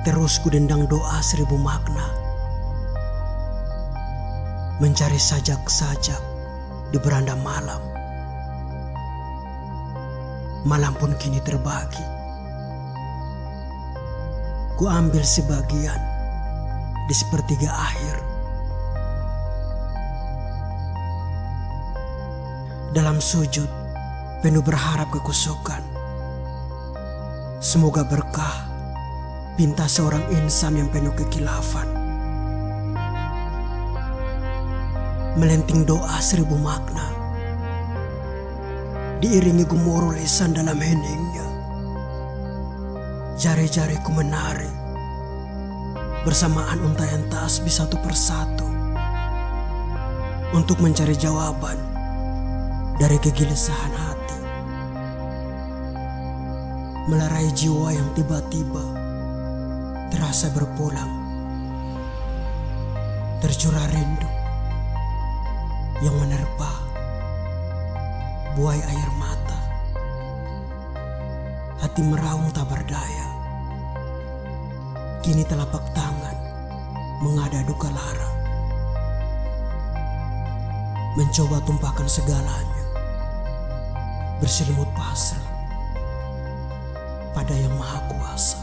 Terus ku dendang doa seribu makna. Mencari sajak-sajak di beranda malam. Malam pun kini terbagi. Ku ambil sebagian di sepertiga akhir. Dalam sujud, penuh berharap kekusukan. Semoga berkah pinta seorang insan yang penuh kekilafan. Melenting doa seribu makna. Diiringi gemuruh lisan dalam heningnya. Jari-jariku menari. Bersamaan untayan tasbih satu persatu. Untuk mencari jawaban dari kegelisahan hati. Melarai jiwa yang tiba-tiba terasa berpulang. Tercurah rindu yang menerpa buai air mata. Hati meraung tak berdaya. Kini telapak tangan mengada duka lara. Mencoba tumpahkan segalanya. Berselimut pasrah pada yang maha kuasa.